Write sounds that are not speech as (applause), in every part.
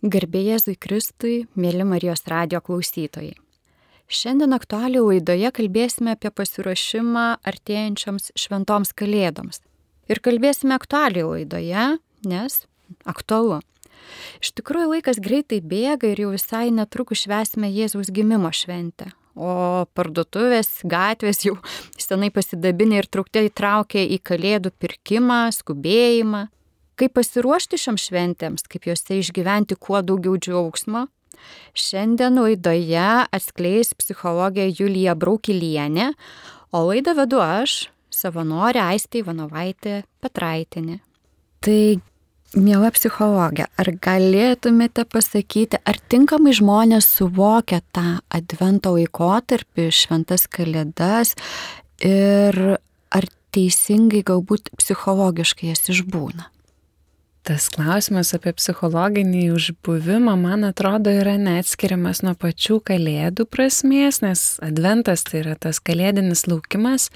Garbė Jėzui Kristui, mėly Marijos radio klausytojai. Šiandien aktualių laidoje kalbėsime apie pasiruošimą artėjančioms šventoms kalėdoms. Ir kalbėsime aktualių laidoje, nes aktualu. Iš tikrųjų laikas greitai bėga ir jau visai netrukus švesime Jėzaus gimimo šventę. O parduotuvės, gatvės jau senai pasidabinė ir truktai įtraukė į kalėdų pirkimą, skubėjimą, Kaip pasiruošti šioms šventėms, kaip juose išgyventi kuo daugiau džiaugsmo, šiandien laidoje atskleis psichologė Julija Braukilienė, o laidą vedu aš, savanorė Aistė Ivanovaitė Petraitinė. Tai, mėla psichologė, ar galėtumėte pasakyti, ar tinkamai žmonės suvokia tą advento laikotarpį, šventas kalėdas ir ar teisingai galbūt psichologiškai jas išbūna? Tas klausimas apie psichologinį užbuvimą, man atrodo, yra neatskiriamas nuo pačių kalėdų prasmės, nes adventas tai yra tas kalėdinis laukimas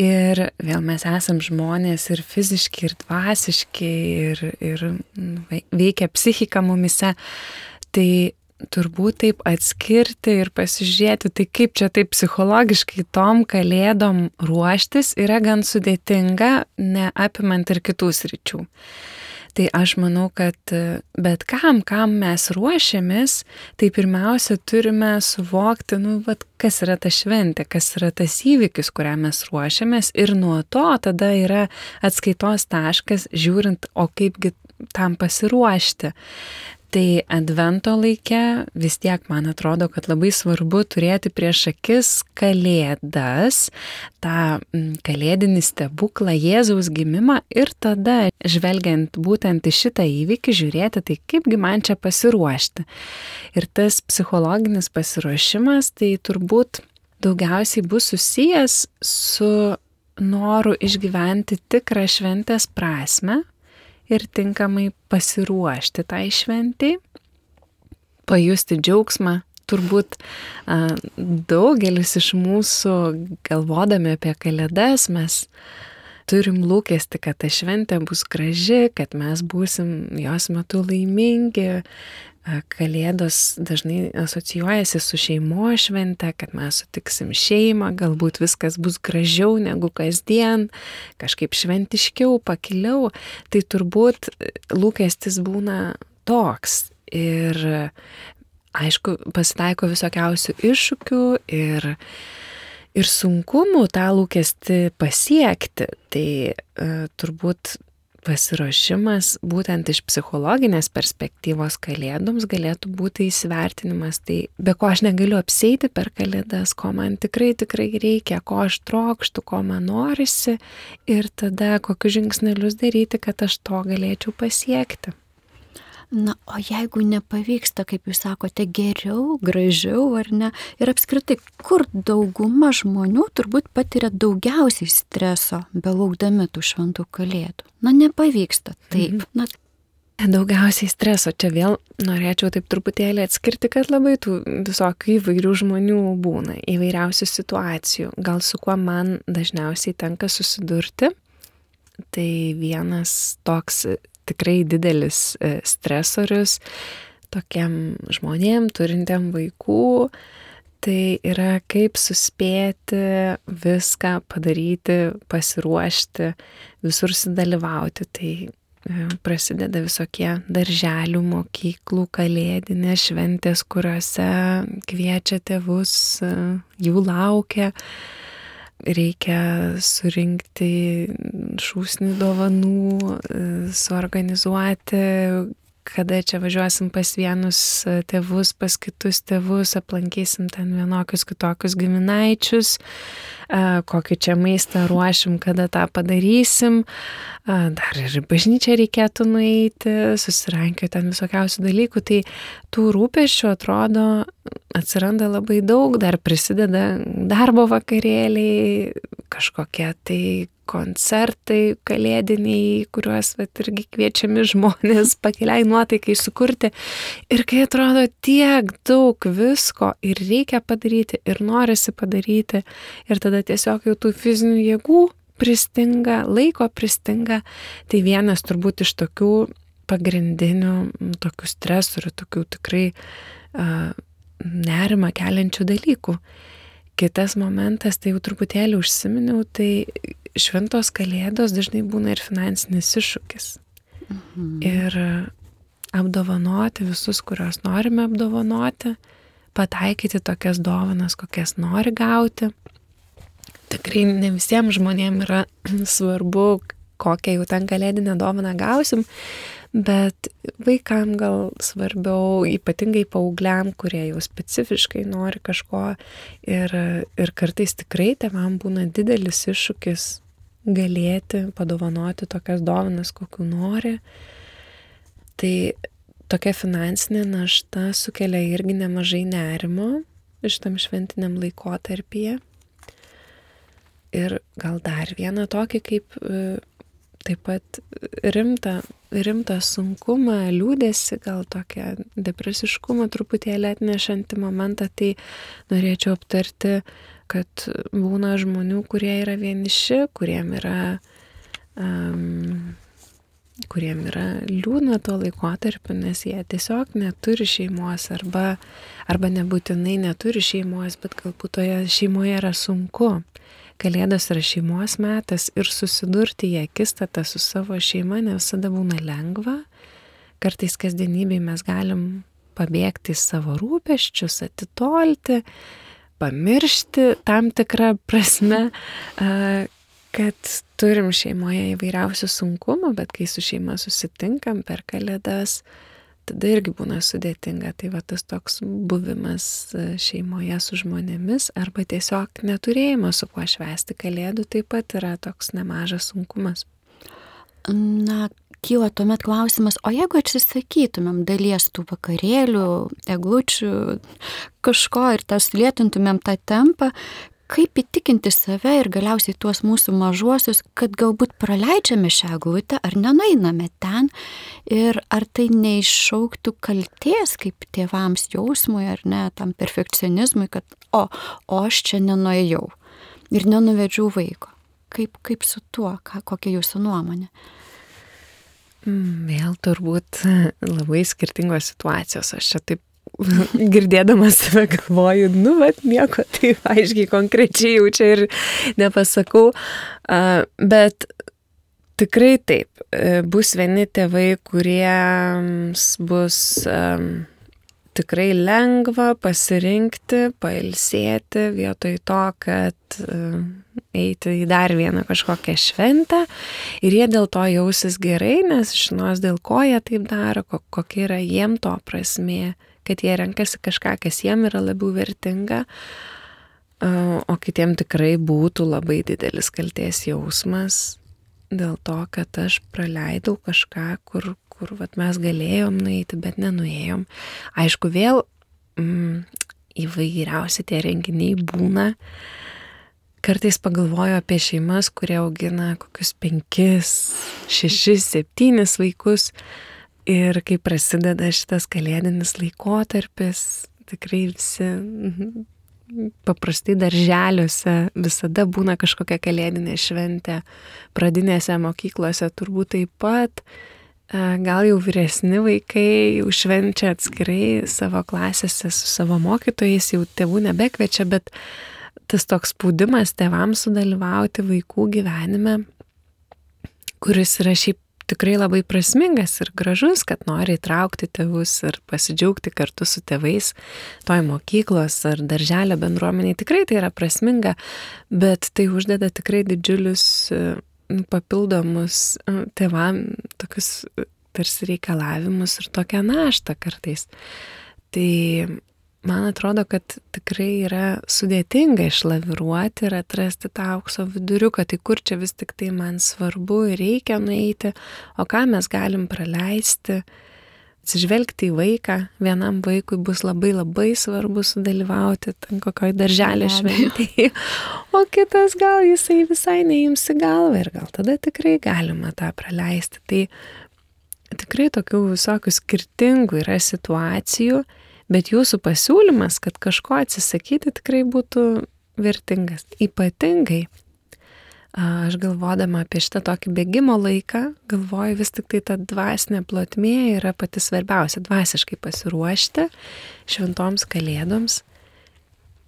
ir vėl mes esam žmonės ir fiziški, ir dvasiški, ir, ir nu, veikia psichika mumise. Tai turbūt taip atskirti ir pasižiūrėti, tai kaip čia taip psichologiškai tom kalėdom ruoštis yra gan sudėtinga, neapimant ir kitų sričių. Tai aš manau, kad e, bet kam, kam mes ruošiamės, tai pirmiausia turime suvokti, nu, vat, kas yra ta šventė, kas yra tas įvykis, kuriam mes ruošiamės ir nuo to tada yra atskaitos taškas, žiūrint, o kaipgi tam pasiruošti. Tai advento laike vis tiek man atrodo, kad labai svarbu turėti prieš akis kalėdas, tą kalėdinį stebuklą Jėzaus gimimą ir tada, žvelgiant būtent į šitą įvykį, žiūrėti, tai kaipgi man čia pasiruošti. Ir tas psichologinis pasiruošimas, tai turbūt daugiausiai bus susijęs su noru išgyventi tikrą šventės prasme, ir tinkamai pasiruošti tai šventiai, pajusti džiaugsmą. Turbūt daugelis iš mūsų, galvodami apie kalėdas, mes turim lūkesti, kad ta šventė bus graži, kad mes būsim jos metu laimingi, Kalėdos dažnai asocijuojasi su šeimo švente, kad mes sutiksim šeimą, galbūt viskas bus gražiau negu kasdien, kažkaip šventiškiau, pakiliau. Tai turbūt lūkestis būna toks. Ir aišku, pasitaiko visokiausių iššūkių ir, ir sunkumų tą lūkestį pasiekti. Tai e, turbūt pasiruošimas būtent iš psichologinės perspektyvos kalėdoms galėtų būti įsivertinimas. Tai be ko aš negaliu apseiti per kalėdas, ko man tikrai tikrai reikia, ko aš trokštų, ko man norisi ir tada kokius žingsnelius daryti, kad aš to galėčiau pasiekti. Na, o jeigu nepavyksta, kaip jūs sakote, geriau, gražiau ar ne, ir apskritai, kur dauguma žmonių turbūt patiria daugiausiai streso, belaukdami tų šventų kalėdų. Na, nepavyksta taip. Mhm. Na, Daugiausiai streso. Čia vėl norėčiau taip truputėlį atskirti, kad labai tų visokių įvairių žmonių būna, įvairiausių situacijų. Gal su kuo man dažniausiai tenka susidurti. Tai vienas toks tikrai didelis e, stresorius tokiam žmonėm, turintiem vaikų. Tai yra kaip suspėti viską padaryti, pasiruošti, visur sudalyvauti. Tai e, prasideda visokie darželių, mokyklų, kalėdinės šventės, kuriuose kviečia tėvus, e, jų laukia reikia surinkti šūsnį dovanų, e, suorganizuoti, kada čia važiuosim pas vienus tėvus, pas kitus tėvus, aplankysim ten vienokius kitokius giminaičius, kokį čia maistą ruošim, kada tą padarysim. Dar ir bažnyčia reikėtų nueiti, susirankio ten visokiausių dalykų. Tai tų rūpeščių atrodo atsiranda labai daug, dar prisideda darbo vakarėliai, kažkokie tai koncertai kalėdiniai, kuriuos vat, irgi kviečiami žmonės (laughs) pakeliai nuotaikai sukurti. Ir kai atrodo tiek daug visko ir reikia padaryti, ir norisi padaryti, ir tada tiesiog jau tų fizinių jėgų pristinga, laiko pristinga, tai vienas turbūt iš tokių pagrindinių tokių stresorių, tokių tikrai uh, nerima keliančių dalykų. Kitas momentas, tai jau truputėlį užsiminiau, tai šventos kalėdos dažnai būna ir finansinis iššūkis. Mhm. Ir apdovanoti visus, kuriuos norime apdovanoti, pataikyti tokias dovanas, kokias nori gauti. Tikrai ne visiems žmonėms yra (clears throat) svarbu, kokią jau ten kalėdinę dovaną gausim, bet vaikam gal svarbiau, ypatingai paaugliam, kurie jau specifiškai nori kažko ir, ir kartais tikrai tevam būna didelis iššūkis galėti padovanoti tokias dovanas, kokiu nori. Tai tokia finansinė našta sukelia irgi nemažai nerimo šitam šventiniam laikotarpyje. Ir gal dar vieną tokį kaip taip pat rimtą, rimtą sunkumą, liūdėsi, gal tokią depresiškumą truputėlį atnešantį momentą, tai norėčiau aptarti, kad būna žmonių, kurie yra vieniši, kuriem yra, um, kuriem yra liūdna tuo laikotarpiu, nes jie tiesiog neturi šeimos arba, arba nebūtinai neturi šeimos, bet galbūt toje šeimoje yra sunku. Kalėdos yra šeimos metas ir susidurti į akistatą su savo šeima ne visada būna lengva. Kartais kasdienybėje mes galim pabėgti į savo rūpeščius, atitolti, pamiršti tam tikrą prasme, (laughs) kad turim šeimoje įvairiausių sunkumų, bet kai su šeima susitinkam per kalėdas, tada irgi būna sudėtinga. Tai va tas toks buvimas šeimoje su žmonėmis arba tiesiog neturėjimas su kuo švesti kalėdų taip pat yra toks nemažas sunkumas. Na, kyla tuomet klausimas, o jeigu atsisakytumėm dalies tų vakarėlių, eglučių, kažko ir tas lėtintumėm tą tempą, kaip įtikinti save ir galiausiai tuos mūsų mažuosius, kad galbūt praleidžiame šią glutę ar nenainame ten ir ar tai neiššauktų kalties kaip tėvams jausmui ar ne, tam perfekcionizmui, kad o, o aš čia nenuėjau ir nenuvedžiau vaiko. Kaip, kaip su tuo, ką, kokia jūsų nuomonė? Mm, vėl turbūt labai skirtingos situacijos. Aš čia taip (laughs) girdėdamas save galvoju, nu, bet nieko taip aiškiai konkrečiai jau čia ir nepasakau, bet tikrai taip, e, bus vieni tėvai, kuriems bus tikrai lengva pasirinkti, pailsėti vietoj to, kad um, eiti į dar vieną kažkokią šventę. Ir jie dėl to jausis gerai, nes žinos, dėl ko jie taip daro, kokia yra jiem to prasmė kad jie renkasi kažką, kas jiem yra labiau vertinga, o kitiem tikrai būtų labai didelis kalties jausmas dėl to, kad aš praleidau kažką, kur, kur vat, mes galėjom nueiti, bet nenuėjom. Aišku, vėl mm, įvairiausi tie renginiai būna. Kartais pagalvoju apie šeimas, kurie augina kokius penkis, šešis, septynis vaikus. Ir kai prasideda šitas kalėdinis laikotarpis, tikrai visi mhm, paprastai darželiuose visada būna kažkokia kalėdinė šventė, pradinėse mokyklose turbūt taip pat, gal jau vyresni vaikai jau švenčia atskirai savo klasėse su savo mokytojais, jau tėvų nebekvečia, bet tas toks spaudimas tėvams sudalyvauti vaikų gyvenime, kuris yra šiaip tikrai labai prasmingas ir gražus, kad nori įtraukti tėvus ir pasidžiaugti kartu su tėvais toj mokyklos ar darželio bendruomeniai. Tikrai tai yra prasminga, bet tai uždeda tikrai didžiulius papildomus tėvam tokius tarsi reikalavimus ir tokią naštą kartais. Tai man atrodo, kad tikrai yra sudėtinga išlaviruoti ir atrasti tą aukso viduriuką, tai kur čia vis tik tai man svarbu ir reikia nueiti, o ką mes galim praleisti. Atsižvelgti į vaiką, vienam vaikui bus labai labai svarbu sudalyvauti ten kokioj darželė šventėje, (laughs) o kitas gal jisai visai neįims į galvą ir gal tada tikrai galima tą praleisti. Tai tikrai tokių visokių skirtingų yra situacijų Bet jūsų pasiūlymas, kad kažko atsisakyti, tikrai būtų vertingas. Ypatingai aš galvodama apie šitą tokį bėgimo laiką, galvoju vis tik tai ta dvasinė plotmė yra pati svarbiausia - dvasiškai pasiruošti šventoms kalėdoms.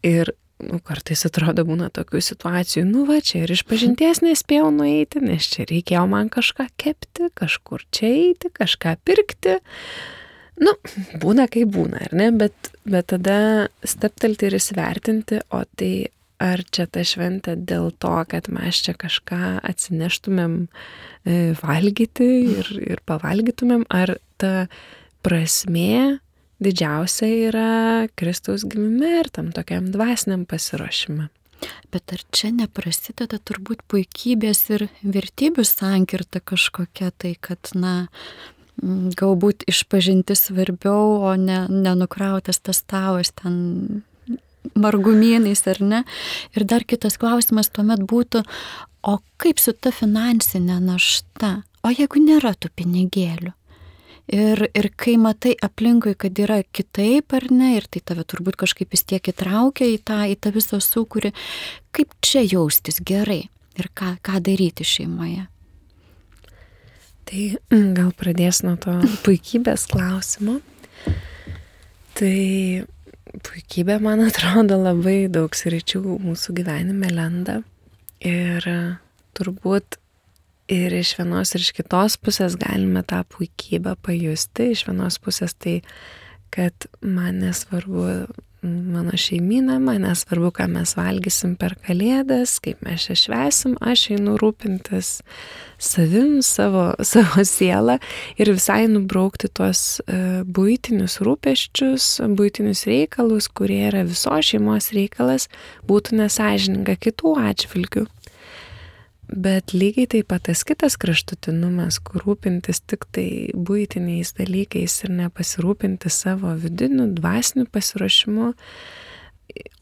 Ir nu, kartais atrodo būna tokių situacijų, nu va, čia ir iš pažinties nespėjau nueiti, nes čia reikėjo man kažką kepti, kažkur čia eiti, kažką pirkti. Nu, būna kaip būna, ar ne, bet, bet tada steptelti ir įsivertinti, o tai ar čia ta šventė dėl to, kad mes čia kažką atsineštumėm e, valgyti ir, ir pavalgytumėm, ar ta prasmė didžiausia yra Kristaus gimime ir tam tokiam dvasiniam pasiruošimui. Bet ar čia neprasideda turbūt puikybės ir vertybių sankirta kažkokia tai, kad, na, galbūt išpažinti svarbiau, o ne, nenukrautas tas tavas ten margumynais ar ne. Ir dar kitas klausimas tuomet būtų, o kaip su ta finansinė našta? O jeigu nėra tų pinigėlių? Ir, ir kai matai aplinkui, kad yra kitaip ar ne, ir tai tave turbūt kažkaip vis tiek įtraukia į tą, į tą visą sukūrį, kaip čia jaustis gerai ir ką, ką daryti šeimoje? Tai gal pradės nuo to (laughs) puikybės klausimo. Tai puikybė, man (laughs) atrodo, labai daug sričių mūsų gyvenime lenda. Ir e, turbūt ir iš vienos ir iš kitos pusės galime tą puikybę pajusti. Iš vienos pusės tai, kad man nesvarbu mano šeimyną, man nesvarbu, ką mes valgysim per kalėdas, kaip mes čia švesim, aš einu rūpintis savim, savo, (laughs) savo sielą ir visai nubraukti tuos uh, būtinius rūpeščius, būtinius reikalus, kurie yra viso šeimos reikalas, būtų nesažininga kitų atžvilgių. Bet lygiai taip pat tas kitas kraštutinumas, kur rūpintis tik tai būtiniais dalykais ir nepasirūpinti savo vidiniu dvasiniu pasiruošimu,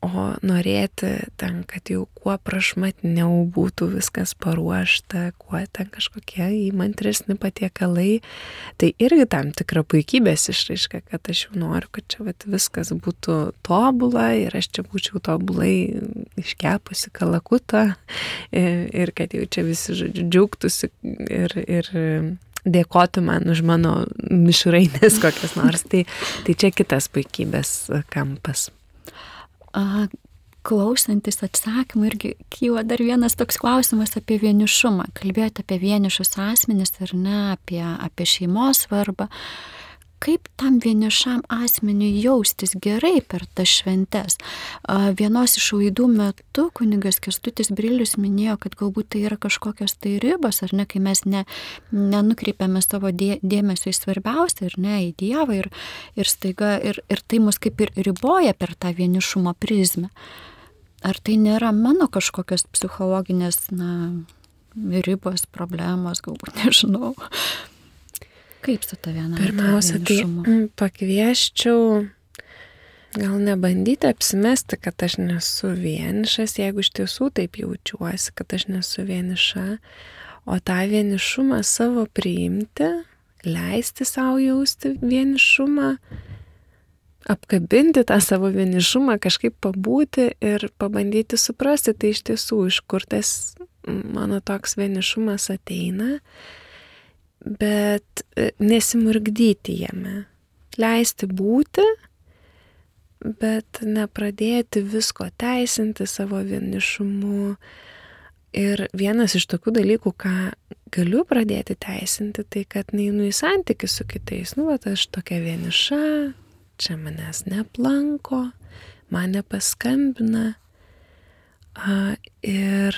o norėti ten, kad jau kuo prašmatniau būtų viskas paruošta, kuo ten kažkokie įmantresni patiekalai, tai irgi tam tikra puikybės išraiška, kad aš jau noriu, kad čia vat, viskas būtų tobula ir aš čia būčiau tobulai iškepusi kalakutą ir kad jau čia visi žodžiu džiaugtųsi ir, ir dėkoti man už mano mišrainės kokias nors. Tai, tai čia kitas puikybės kampas klausantis atsakymų irgi kyla dar vienas toks klausimas apie vienišumą. Kalbėjote apie vienišus asmenis ar ne, apie, apie šeimos svarbą. Kaip tam vienišam asmeniui jaustis gerai per tas šventes. Vienos iš laidų metu kunigas Kestutis Brilius minėjo, kad galbūt tai yra kažkokios tai ribos, ar ne, kai mes ne, nenukreipiame savo dė, dėmesio į svarbiausią, ar ne, į Dievą ir, ir staiga, ir, ir tai mus kaip ir riboja per tą vienišumo prizmę. Ar tai nėra mano kažkokios psichologinės, na, ribos, problemos, galbūt nežinau. Kaip su ta viena? Pirmiausia, tai mm, pakvieščiau gal nebandyti apsimesti, kad aš nesu vienišas, jeigu iš tiesų taip jaučiuosi, kad aš nesu vieniša, o tą vienišumą savo priimti, leisti savo jausti vienišumą, apkabinti tą savo vienišumą, kažkaip pabūti ir pabandyti suprasti, tai iš tiesų, iš kur tas mano toks vienišumas ateina bet e, nesimurgdyti jame, leisti būti, bet nepradėti visko teisinti savo vienišumu. Ir vienas iš tokių dalykų, ką galiu pradėti teisinti, tai kad neinu į santykių su kitais. Nu, va, aš tokia vieniša, čia manęs neplanko, man nepaskambina. A, ir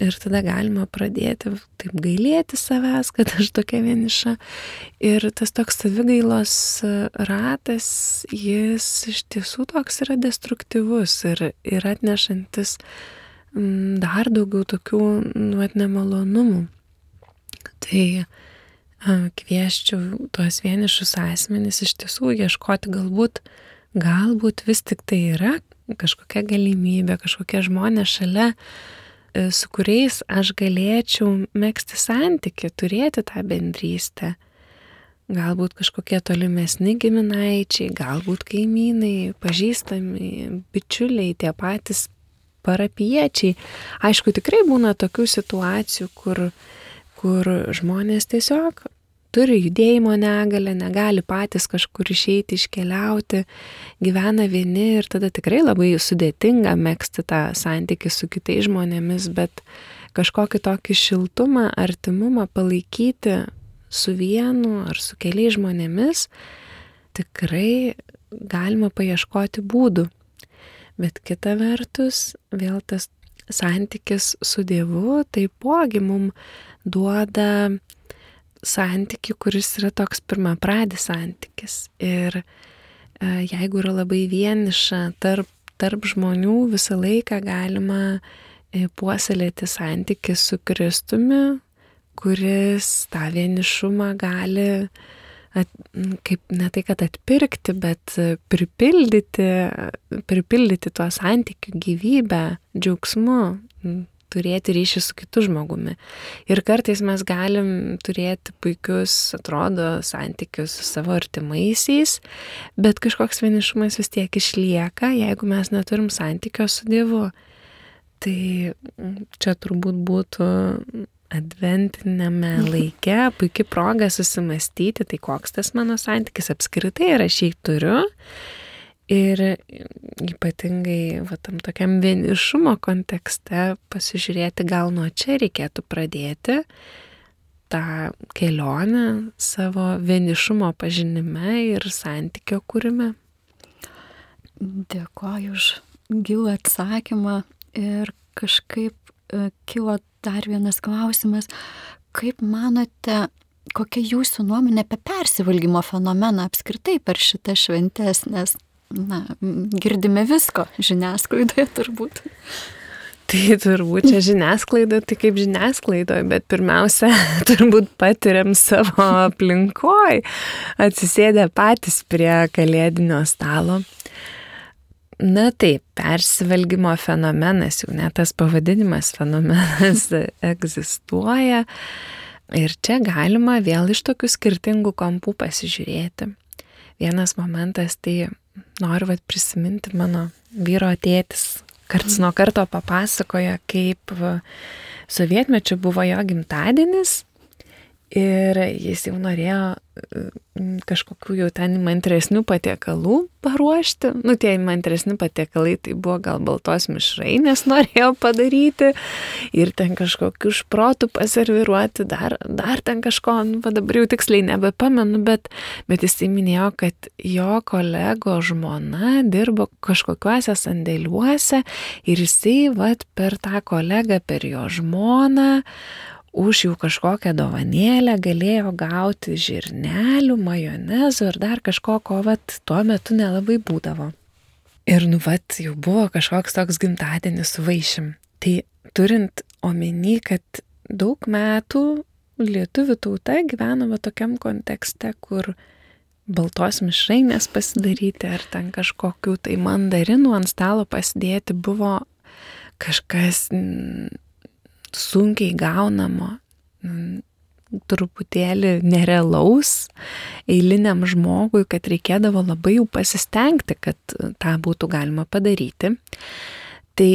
Ir tada galima pradėti taip gailėti savęs, kad aš tokia vieniša. Ir tas toks savigailos ratas, jis iš tiesų toks yra destruktyvus ir, ir atnešantis mm, dar daugiau tokių nuot nemalonumų. Tai kvieščiau tuos vienišus asmenys iš tiesų ieškoti galbūt, galbūt vis tik tai yra kažkokia galimybė, kažkokie žmonės šalia, su kuriais aš galėčiau mėgsti santyki, turėti tą bendrystę. Galbūt kažkokie tolimesni giminaičiai, galbūt kaimynai, pažįstami, bičiuliai, tie patys parapiečiai. Aišku, tikrai būna tokių situacijų, kur, kur žmonės tiesiog turi judėjimo negalę, negali patys kažkur išeiti, iškeliauti, gyvena vieni ir tada tikrai labai sudėtinga mėgsti tą santykį su kitais žmonėmis, bet kažkokį tokį šiltumą, artimumą palaikyti su vienu ar su keliais žmonėmis, tikrai galima paieškoti būdų. Bet kita vertus, vėl tas santykis su Dievu taipogi mums duoda santyki, kuris yra toks pirmą pradis santykis. Ir e, jeigu yra labai vieniša tarp, tarp žmonių, visą laiką galima e, puoselėti santyki su Kristumi, kuris tą vienišumą gali at, kaip ne tai, kad atpirkti, bet pripildyti, pripildyti tuo santykiu gyvybę, džiaugsmu, turėti ryšį su kitu žmogumi. Ir kartais mes galim turėti puikius, atrodo, santykius su savo artimaisiais, bet kažkoks vienišumas vis tiek išlieka, jeigu mes neturim santykio su Dievu. Tai čia turbūt būtų adventinėme (laughs) laike puikia proga susimastyti, tai koks tas mano santykis apskritai ir aš jį turiu. Ir ypatingai va, tam tokiam vienišumo kontekste pasižiūrėti, gal nuo čia reikėtų pradėti tą kelionę savo vienišumo pažinime ir santykio kūrime. Dėkoju už gilų atsakymą ir kažkaip e, kilo dar vienas klausimas. Kaip manote, kokia jūsų nuomonė apie persivalgymo fenomeną apskritai per šitą šventės, nes, na, girdime visko žiniasklaidoje turbūt. Tai turbūt čia žiniasklaida, tai kaip žiniasklaidoje, bet pirmiausia, (laughs) turbūt patiriam savo aplinkoj, atsisėdę patys prie kalėdinio stalo. Na taip, persivalgymo fenomenas, jau net tas pavadinimas fenomenas (laughs) egzistuoja. Ir čia galima vėl iš tokių skirtingų kampų pasižiūrėti. Vienas momentas, tai noriu vat, prisiminti mano vyro tėtis, karts nuo karto papasakoja, kaip sovietmečiu buvo jo gimtadienis ir jis jau norėjo kažkokių jau ten įmantresnių patiekalų paruošti. Nu, tie įmantresni patiekalai tai buvo gal baltos mišrainės (laughs) norėjo padaryti ir ten kažkokių šprotų paserviruoti, dar, dar ten kažko, nu, va dabar jau tiksliai nebepamenu, bet, bet jis įminėjo, kad jo kolego žmona dirbo kažkokiuose sandėliuose ir jisai, va, per tą kolegą, per jo žmoną, už jų kažkokią dovanėlę galėjo gauti žirnelių, majonezo ir dar kažko, ko vat tuo metu nelabai būdavo. Ir nu vat jau buvo kažkoks toks gimtadienis su vaišim. Tai turint omeny, kad daug metų lietuvių tauta gyveno va tokiam kontekste, kur baltos mišrainės pasidaryti ar ten kažkokių tai mandarinų ant stalo pasidėti buvo kažkas sunkiai gaunamo, truputėlį nerealaus eiliniam žmogui, kad reikėdavo labai jau pasistengti, kad tą būtų galima padaryti. Tai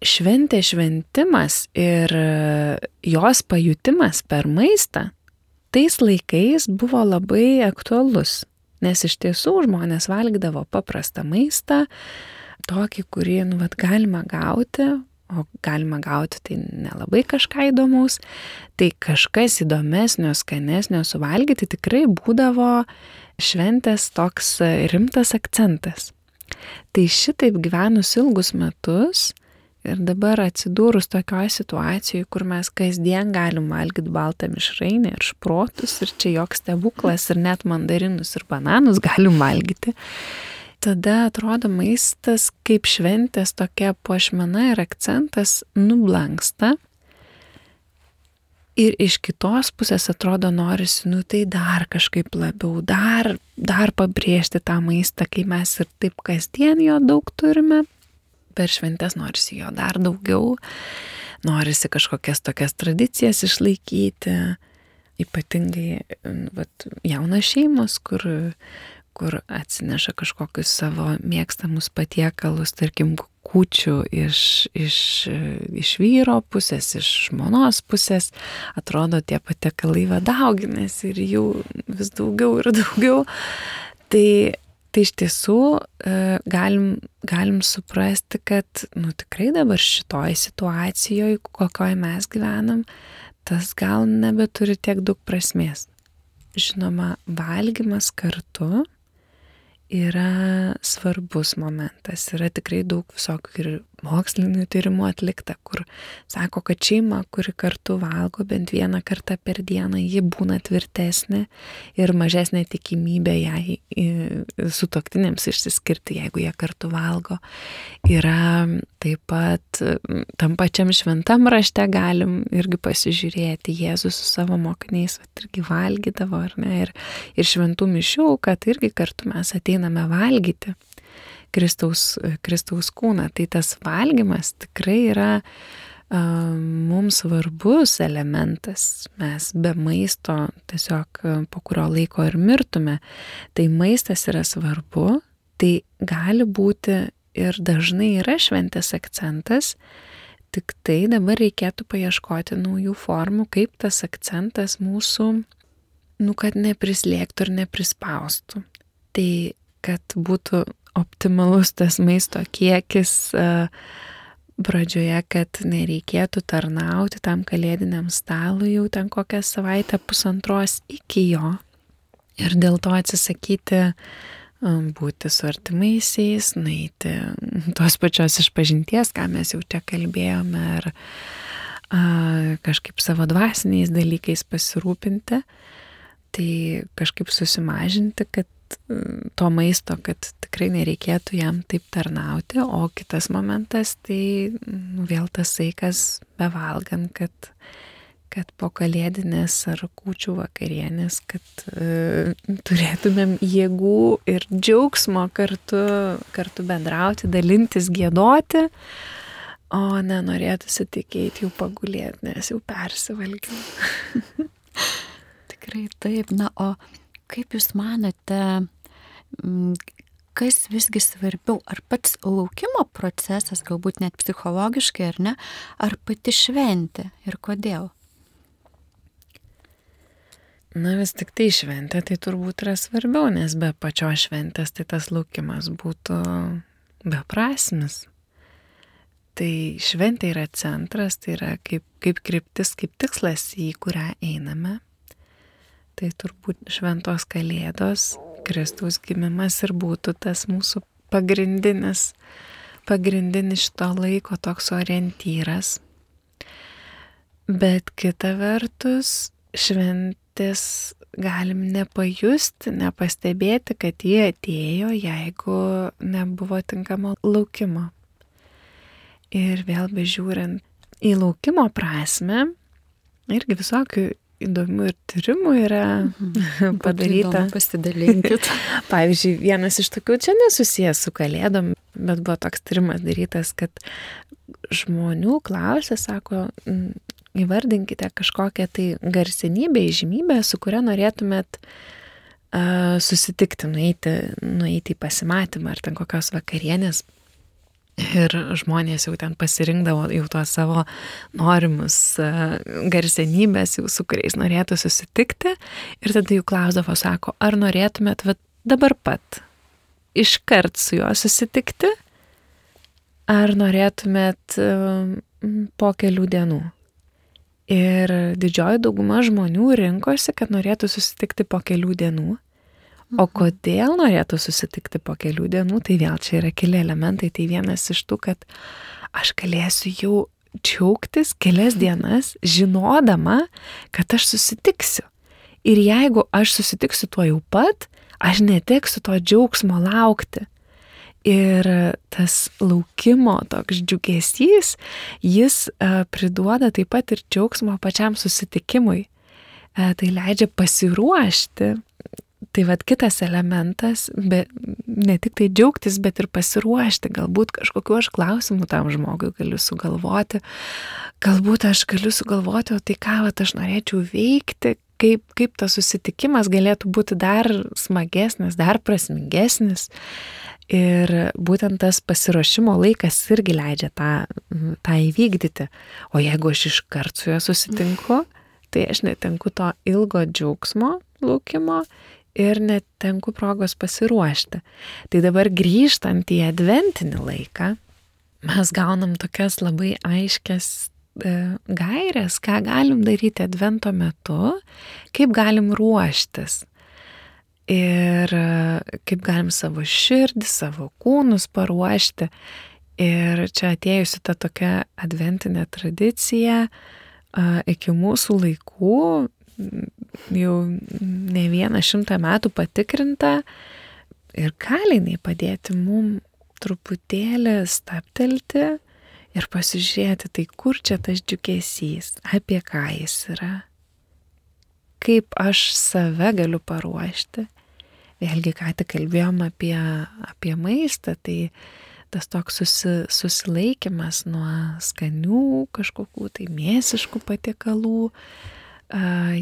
šventė šventimas ir jos pajutimas per maistą tais laikais buvo labai aktualus, nes iš tiesų žmonės valgydavo paprastą maistą, tokį, kurį nu, vat, galima gauti, o galima gauti tai nelabai kažką įdomaus, tai kažkas įdomesnio, skanesnio suvalgyti tikrai būdavo šventės toks rimtas akcentas. Tai šitaip gyvenus ilgus metus ir dabar atsidūrus tokioje situacijoje, kur mes kasdien galim valgyti baltą mišrainę ir šprotus ir čia joks stebuklas ir net mandarinus ir bananus galim valgyti, tada atrodo maistas kaip šventės tokia puošmena ir akcentas nublanksta. Ir iš kitos pusės atrodo norisi, nu tai dar kažkaip labiau, dar, dar pabrėžti tą maistą, kai mes ir taip kasdien jo daug turime. Per šventės norisi jo dar daugiau, norisi kažkokias tokias tradicijas išlaikyti, ypatingai vat, jaunas šeimos, kur kur atsineša kažkokius savo mėgstamus patiekalus, tarkim, kūčių iš, iš, iš vyro pusės, iš žmonos pusės, atrodo tie patiekalai vadauginasi ir jų vis daugiau ir daugiau. Tai, tai iš tiesų e, galim, galim suprasti, kad nu, tikrai dabar šitoj situacijoje, kokioje mes gyvenam, tas gal nebeturi tiek daug prasmės. Žinoma, valgymas kartu yra svarbus momentas. Yra tikrai daug visokių ir mokslinių tyrimų atlikta, kur sako, kad šeima, kuri kartu valgo bent vieną kartą per dieną, ji būna tvirtesnė ir mažesnė tikimybė jai su toktinėms išsiskirti, jeigu jie kartu valgo. Yra taip pat tam pačiam šventam rašte galim irgi pasižiūrėti, Jėzus su savo mokiniais irgi valgydavo, ar ne, ir, ir šventų mišių, kad irgi kartu mes ateiname valgyti. Kristaus, Kristaus kūną. Tai tas valgymas tikrai yra mums svarbus elementas. Mes be maisto tiesiog po kurio laiko ir mirtume. Tai maistas yra svarbu, tai gali būti ir dažnai yra šventės akcentas, tik tai dabar reikėtų paieškoti naujų formų, kaip tas akcentas mūsų, nu, kad neprislėgtų ir neprispaustų. Tai kad būtų optimalus tas maisto kiekis pradžioje, kad nereikėtų tarnauti tam kalėdiniam stalui jau ten kokią savaitę pusantros iki jo. Ir dėl to atsisakyti būti su artimaisiais, nueiti tos pačios išpažinties, ką mes jau čia kalbėjome, ar a, kažkaip savo dvasiniais dalykais pasirūpinti, tai kažkaip susimažinti, kad to maisto, kad tikrai nereikėtų jam taip tarnauti, o kitas momentas tai nu, vėl tas saikas bevalgant, kad, kad po kalėdinės ar kūčių vakarienės, kad e, turėtumėm jėgų ir džiaugsmo kartu, kartu bendrauti, dalintis, gėdoti, o nenorėtųsi tik eiti jau pagulėti, nes jau persivalgiau. (laughs) (laughs) Tikrai taip, na, o Kaip Jūs manote, kas visgi svarbiau, ar pats laukimo procesas, galbūt net psichologiškai ar ne, ar pati šventė ir kodėl? Na vis tik tai šventė, tai turbūt yra svarbiau, nes be pačios šventės tai tas laukimas būtų beprasmis. Tai šventė yra centras, tai yra kaip, kaip kryptis, kaip tikslas, į kurią einame tai turbūt šventos kalėdos, Kristaus gimimas ir būtų tas mūsų pagrindinis, pagrindinis šito laiko toks orientyras. Bet kita vertus, šventės galim nepajusti, nepastebėti, kad jie atėjo, jeigu nebuvo tinkamo laukimo. Ir vėl bežiūrint į laukimo prasme, irgi visokių įdomių ir tyrimų yra mhm. (laughs) padaryta. Pasidalinkit. (laughs) Pavyzdžiui, vienas iš tokių čia nesusijęs su kalėdom, bet buvo toks tyrimas darytas, kad žmonių klausė, sako, įvardinkite kažkokią tai garsenybę, įžymybę, su kuria norėtumėt uh, susitikti, nueiti, nueiti į pasimatymą ar ten kokios vakarienės Ir žmonės jau ten pasirinkdavo jau tuos savo norimus e, garsenybės, jau su kuriais norėtų susitikti. Ir tada jų klausdavo, sako, ar norėtumėt va, dabar pat iškart su juo susitikti, ar norėtumėt e, po kelių dienų. Ir didžioji dauguma žmonių rinkosi, kad norėtų susitikti po kelių dienų. O kodėl norėtų susitikti po kelių dienų, tai vėl čia yra keli elementai. Tai vienas iš tų, kad aš galėsiu jau džiaugtis kelias dienas, žinodama, kad aš susitiksiu. Ir jeigu aš susitiksiu tuo jau pat, aš neteksiu to džiaugsmo laukti. Ir tas laukimo toks džiugesys, jis uh, priduoda taip pat ir džiaugsmo pačiam susitikimui. Uh, tai leidžia pasiruošti Tai vad kitas elementas, be, ne tik tai džiaugtis, bet ir pasiruošti, galbūt kažkokiu aš klausimu tam žmogui galiu sugalvoti, galbūt aš galiu sugalvoti, o tai ką vat, aš norėčiau veikti, kaip, kaip tas susitikimas galėtų būti dar smagesnis, dar prasmingesnis. Ir būtent tas pasiruošimo laikas irgi leidžia tą, tą įvykdyti. O jeigu aš iškart su juo susitinku, tai aš netenku to ilgo džiaugsmo laukimo ir netenku progos pasiruošti. Tai dabar grįžtant į adventinį laiką, mes gaunam tokias labai aiškias e, gairias, ką galim daryti advento metu, kaip galim ruoštis. Ir e, kaip galim savo širdį, savo kūnus paruošti. Ir čia atėjusi ta tokia adventinė tradicija, iki mūsų laikų, jau ne vieną šimtą metų patikrinta ir gali jinai padėti mum truputėlį staptelti ir pasižiūrėti, tai kur čia tas džiugesys, apie ką jis yra, kaip aš save galiu paruošti. Vėlgi, ką tik kalbėjom apie, apie maistą, tai tas toks susi, susilaikimas nuo skanių kažkokių tai mėsiškų patiekalų,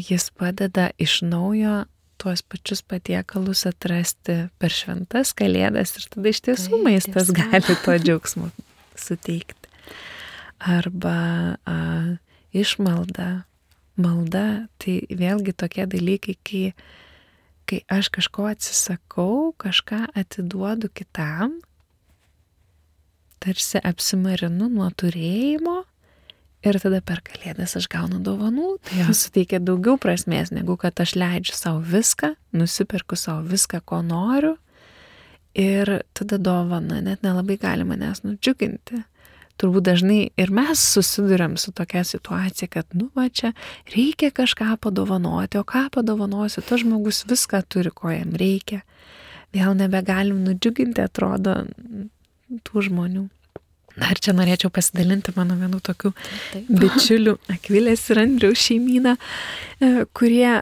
jis padeda iš naujo tuos pačius patiekalus atrasti per šventas kalėdas ir tada iš tiesų tai, maistas tiesa. gali to (laughs) džiaugsmo suteikti. Arba a, išmalda. Malda tai vėlgi tokie dalykai, kai, kai aš kažko atsisakau, kažką atiduodu kitam, tarsi apsimarinu nuo turėjimo ir tada per kalėdas aš gaunu dovanų, tai jos suteikia daugiau prasmės, negu kad aš leidžiu savo viską, nusiperku savo viską, ko noriu ir tada dovana net nelabai gali manęs nudžiuginti. Turbūt dažnai ir mes susidurėm su tokia situacija, kad, nu, va čia reikia kažką padovanoti, o ką padovanosiu, tas žmogus viską turi, ko jam reikia. Vėl nebegalim nudžiuginti, atrodo, tų žmonių. Na ir čia norėčiau pasidalinti mano vienu tokiu Taip. bičiuliu (laughs) Akvilės ir Andriaus šeimyną, e, kurie e,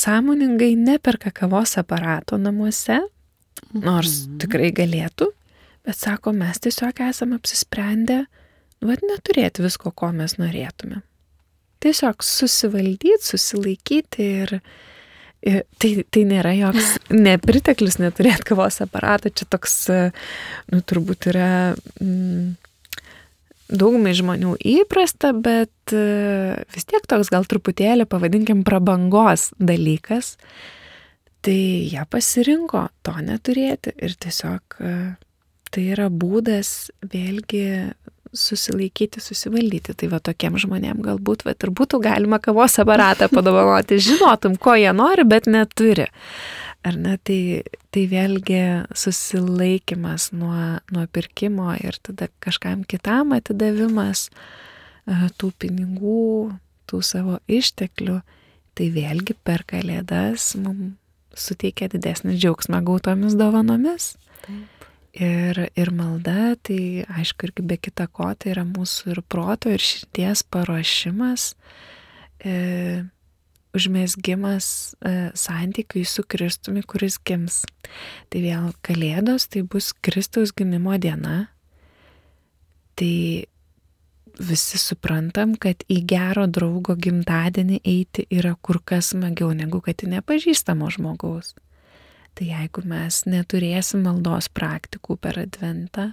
sąmoningai neperka kavos aparato namuose, nors mhm. tikrai galėtų, bet sako, mes tiesiog esame apsisprendę, vad neturėti visko, ko mes norėtume. Tiesiog susivaldyti, susilaikyti ir, Tai, tai nėra joks nepriteklius neturėti kavos aparato, čia toks, nu, turbūt yra mm, daugumai žmonių įprasta, bet vis tiek toks gal truputėlį, pavadinkim, prabangos dalykas. Tai jie pasirinko to neturėti ir tiesiog tai yra būdas vėlgi susilaikyti, susivaldyti. Tai va tokiem žmonėm galbūt va, ir būtų galima kavos aparatą padovanoti, žinotum, ko jie nori, bet neturi. Ar ne, tai, tai vėlgi susilaikimas nuo, nuo pirkimo ir tada kažkam kitam atidavimas e, tų pinigų, tų savo išteklių, tai vėlgi per kalėdas mums suteikia didesnį džiaugsmą gautomis dovanomis. Taip. Ir, ir malda, tai aišku, irgi be kita ko, tai yra mūsų ir proto, ir širdies paruošimas, e, užmėsgymas e, santykiui su Kristumi, kuris gims. Tai vėl Kalėdos, tai bus Kristaus gimimo diena. Tai visi suprantam, kad į gero draugo gimtadienį eiti yra kur kas smagiau negu kad į nepažįstamo žmogaus. Tai jeigu mes neturėsim maldos praktikų per adventą,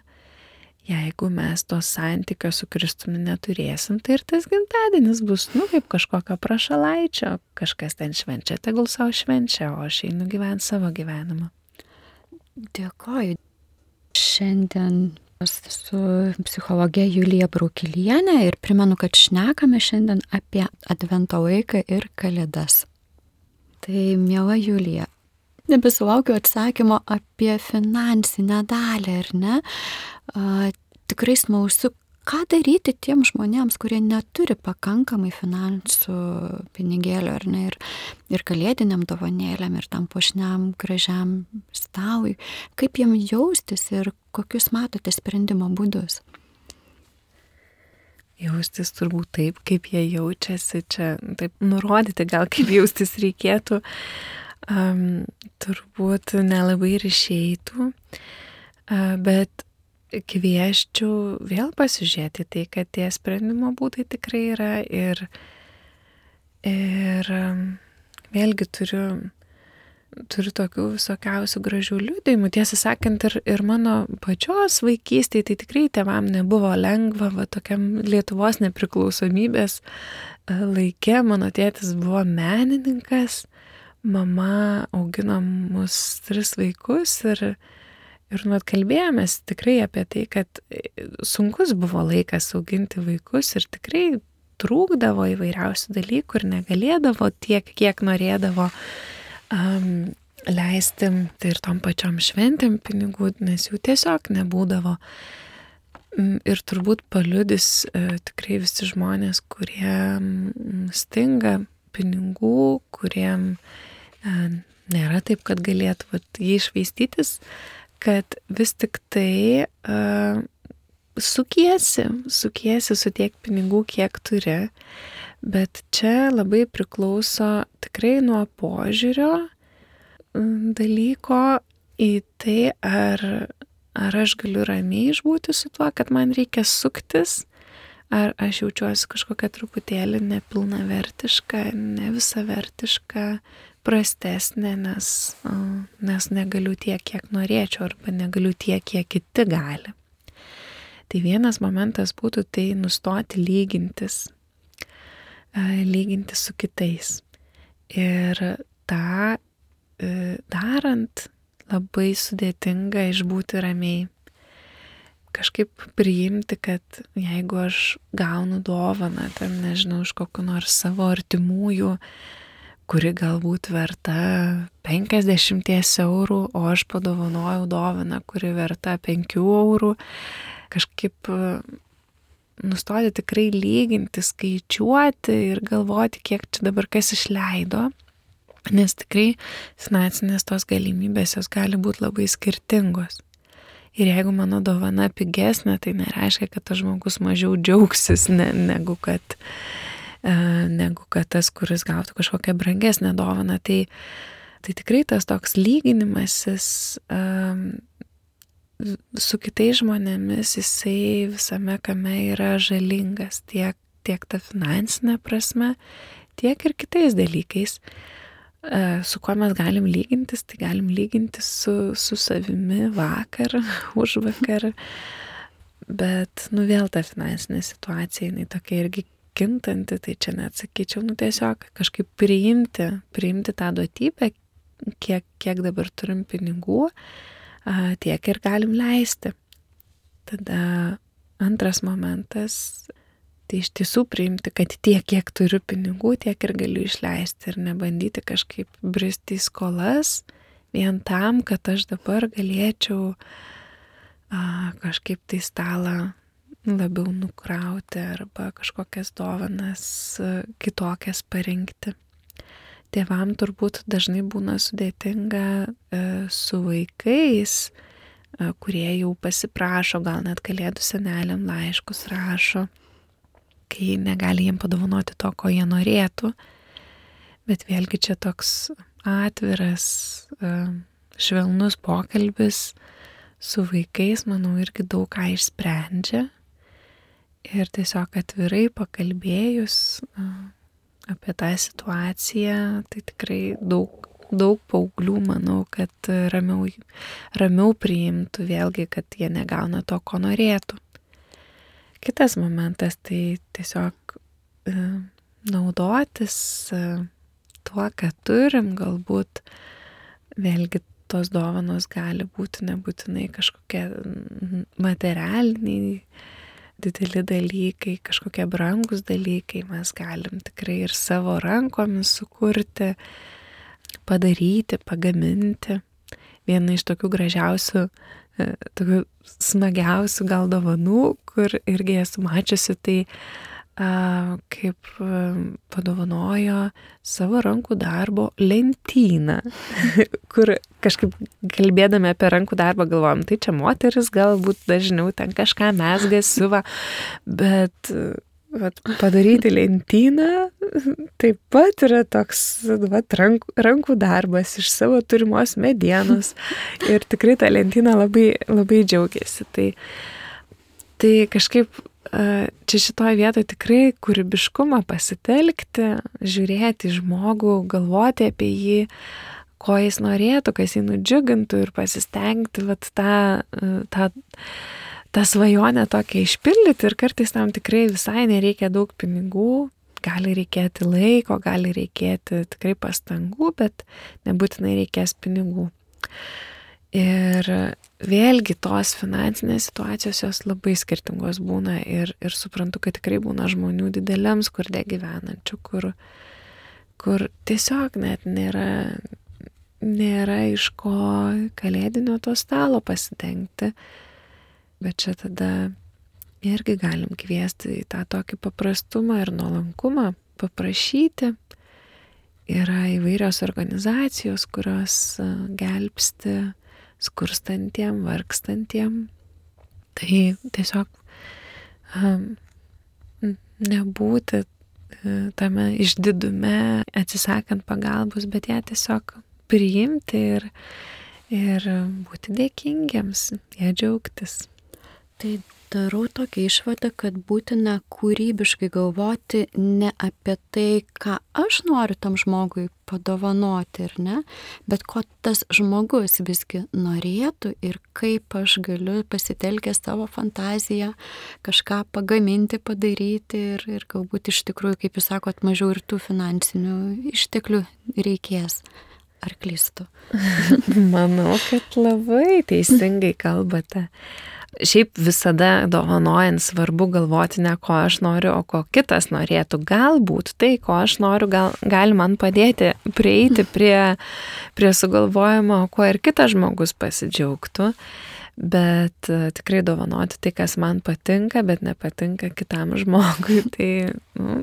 jeigu mes to santykio su Kristumi neturėsim, tai ir tas gimtadienis bus, nu, kaip kažkokio prašalaičio, kažkas ten švenčia, tegul savo švenčia, o aš einu gyventi savo gyvenimą. Dėkoju. Šiandien su psichologė Julija Braukilienė ir primenu, kad šnekame šiandien apie advento laiką ir kalėdas. Tai, mėla Julija, nebesulaukiu atsakymo apie finansinę dalį, ar ne? A, tikrai smalsu, ką daryti tiem žmonėms, kurie neturi pakankamai finansų pinigėlių, ar ne, ir, ir kalėdiniam dovanėlėm, ir tam pošniam gražiam stavui, kaip jiem jaustis ir kokius matote sprendimo būdus. Jaustis turbūt taip, kaip jie jaučiasi, čia taip nurodyti gal kaip jaustis reikėtų um, turbūt nelabai ir išeitų, uh, bet kvieščiau vėl pasižiūrėti tai, kad tie sprendimo būdai tikrai yra ir, ir um, vėlgi turiu, turiu tokių visokiausių gražių liūdėjimų. Tiesą sakant, ir, ir mano pačios vaikystėje tai tikrai tėvam nebuvo lengva, va tokiam Lietuvos nepriklausomybės laikė. Mano tėtis buvo menininkas, mama augino mus tris vaikus ir, ir nuot kalbėjomės tikrai apie tai, kad e, sunkus buvo laikas auginti vaikus ir tikrai trūkdavo įvairiausių dalykų ir negalėdavo tiek, kiek norėdavo um, leisti tai ir tom pačiom šventėm pinigų, nes jų tiesiog nebūdavo. Ir turbūt paliudys e, tikrai visi žmonės, kurie stinga pinigų, kuriem e, nėra taip, kad galėtų vat, jį išvaistytis, kad vis tik tai e, sukiesi, sukiesi su tiek pinigų, kiek turi, bet čia labai priklauso tikrai nuo požiūrio dalyko į tai, ar, ar aš galiu ramiai išbūti su tuo, kad man reikia suktis, ar aš jaučiuosi kažkokia truputėlį nepilna vertiška, ne visa vertiška, prastesnė, nes, nes negaliu tiek, kiek norėčiau, arba negaliu tiek, kiek kiti gali. Tai vienas momentas būtų tai nustoti lygintis, lyginti su kitais. Ir tą darant labai sudėtinga išbūti ramiai. Kažkaip priimti, kad jeigu aš gaunu dovaną, ten nežinau, iš kokiu nors savo artimųjų, kuri galbūt verta 50 eurų, o aš padovanojau dovaną, kuri verta 5 eurų, kažkaip e, nustoti tikrai lyginti, skaičiuoti ir galvoti, kiek čia dabar kas išleido, nes tikrai finansinės tos galimybės jos gali būti labai skirtingos. Ir jeigu mano dovana pigesnė, tai nereiškia, kad tas žmogus mažiau džiaugsis, ne, negu, kad, e, negu kad tas, kuris gautų kažkokią brangesnę dovaną. Tai, tai tikrai tas toks lyginimasis e, su kitais žmonėmis jisai visame kame yra žalingas tiek, tiek ta finansinė prasme, tiek ir kitais dalykais. E, su kuo mes galim lygintis, tai galim lygintis su, su savimi vakar, (laughs) už vakar, bet nu vėl ta finansinė situacija, jinai tokia irgi kintanti, tai čia net sakyčiau, nu tiesiog kažkaip priimti, priimti tą duotybę, kiek, kiek dabar turim pinigų, tiek ir galim leisti. Tada antras momentas, tai iš tiesų priimti, kad tiek, kiek turiu pinigų, tiek ir galiu išleisti ir nebandyti kažkaip bristi į skolas vien tam, kad aš dabar galėčiau a, kažkaip tai stalą labiau nukrauti arba kažkokias dovanas kitokias parinkti tėvam turbūt dažnai būna sudėtinga e, su vaikais, e, kurie jau pasiprašo, gal net kalėdų seneliam laiškus rašo, kai negali jiem padovanoti to, ko jie norėtų. Bet vėlgi čia toks atviras, e, švelnus pokalbis su vaikais, manau, irgi daug ką išsprendžia. Ir tiesiog atvirai pakalbėjus, apie tą situaciją, tai tikrai daug, daug paauglių, manau, kad ramiau, ramiau priimtų vėlgi, kad jie negauna to, ko norėtų. Kitas momentas tai tiesiog naudotis tuo, ką turim, galbūt vėlgi tos dovanos gali būti nebūtinai kažkokie materialiniai dideli dalykai, kažkokie brangus dalykai mes galim tikrai ir savo rankomis sukurti, padaryti, pagaminti. Viena iš tokių gražiausių, e, tokių smagiausių gal dovanų, kur irgi esu mačiusi, tai kaip padovanojo savo rankų darbo lentyną, (laughs) kur kažkaip kalbėdami apie rankų darbą galvojom, tai čia moteris galbūt dažniau ten kažką mesga, siuva, bet vat, padaryti lentyną taip pat yra toks vat, rankų, rankų darbas iš savo turimos medienos (laughs) ir tikrai tą lentyną labai, labai džiaugiasi. Tai, tai kažkaip čia šitoje vietoje tikrai kūrybiškumą pasitelkti, žiūrėti žmogų, galvoti apie jį, ko jis norėtų, kas jį nudžiugintų ir pasistengti vat, tą, tą, tą svajonę tokią išpildyti ir kartais tam tikrai visai nereikia daug pinigų, gali reikėti laiko, gali reikėti tikrai pastangų, bet nebūtinai reikės pinigų. Ir vėlgi tos finansinės situacijos jos labai skirtingos būna ir, ir suprantu, kad tikrai būna žmonių dideliam skurde gyvenančių, kur, kur tiesiog net nėra, nėra iš ko kalėdinio to stalo pasidengti. Bet čia tada irgi galim kviesti į tą tokį paprastumą ir nuolankumą, paprašyti. Yra įvairios organizacijos, kurios gelbsti skurstantiem, vargstantiem. Tai tiesiog um, nebūti tame išdidume, atsisakant pagalbos, bet ją tiesiog priimti ir, ir būti dėkingiams, ją džiaugtis. Tai darau tokią išvadą, kad būtina kūrybiškai galvoti ne apie tai, ką aš noriu tam žmogui padovanoti, ar ne, bet ko tas žmogus visgi norėtų ir kaip aš galiu pasitelkęs savo fantaziją kažką pagaminti, padaryti ir, ir galbūt iš tikrųjų, kaip jūs sakot, mažiau ir tų finansinių išteklių reikės. Ar klystu? (laughs) Manau, kad labai teisingai kalbate. Šiaip visada dovanojant svarbu galvoti ne ko aš noriu, o ko kitas norėtų. Galbūt tai, ko aš noriu, gal, gali man padėti prieiti (laughs) prie, prie sugalvojimo, kuo ir kitas žmogus pasidžiaugtų. Bet uh, tikrai dovanoti tai, kas man patinka, bet nepatinka kitam (laughs) žmogui, tai nu,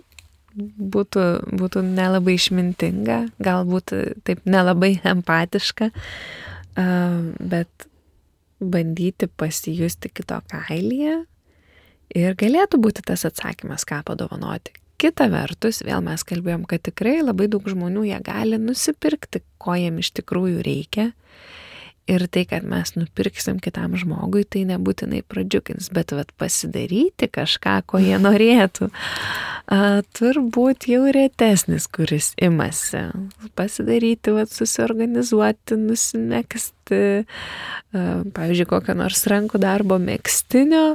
būtų, būtų nelabai išmintinga, galbūt taip nelabai empatiška, uh, bet bandyti pasijusti kito kailyje ir galėtų būti tas atsakymas, ką padovanoti. Kita vertus, vėl mes kalbėjom, kad tikrai labai daug žmonių jie gali nusipirkti, ko jiem iš tikrųjų reikia. Ir tai, kad mes nupirksim kitam žmogui, tai nebūtinai pradžiugins, bet vat, pasidaryti kažką, ko jie (laughs) norėtų, a, turbūt jau retesnis, kuris imasi. Pasidaryti, vat, susiorganizuoti, nusimeksti, a, pavyzdžiui, kokią nors rankų darbo mėgstinio,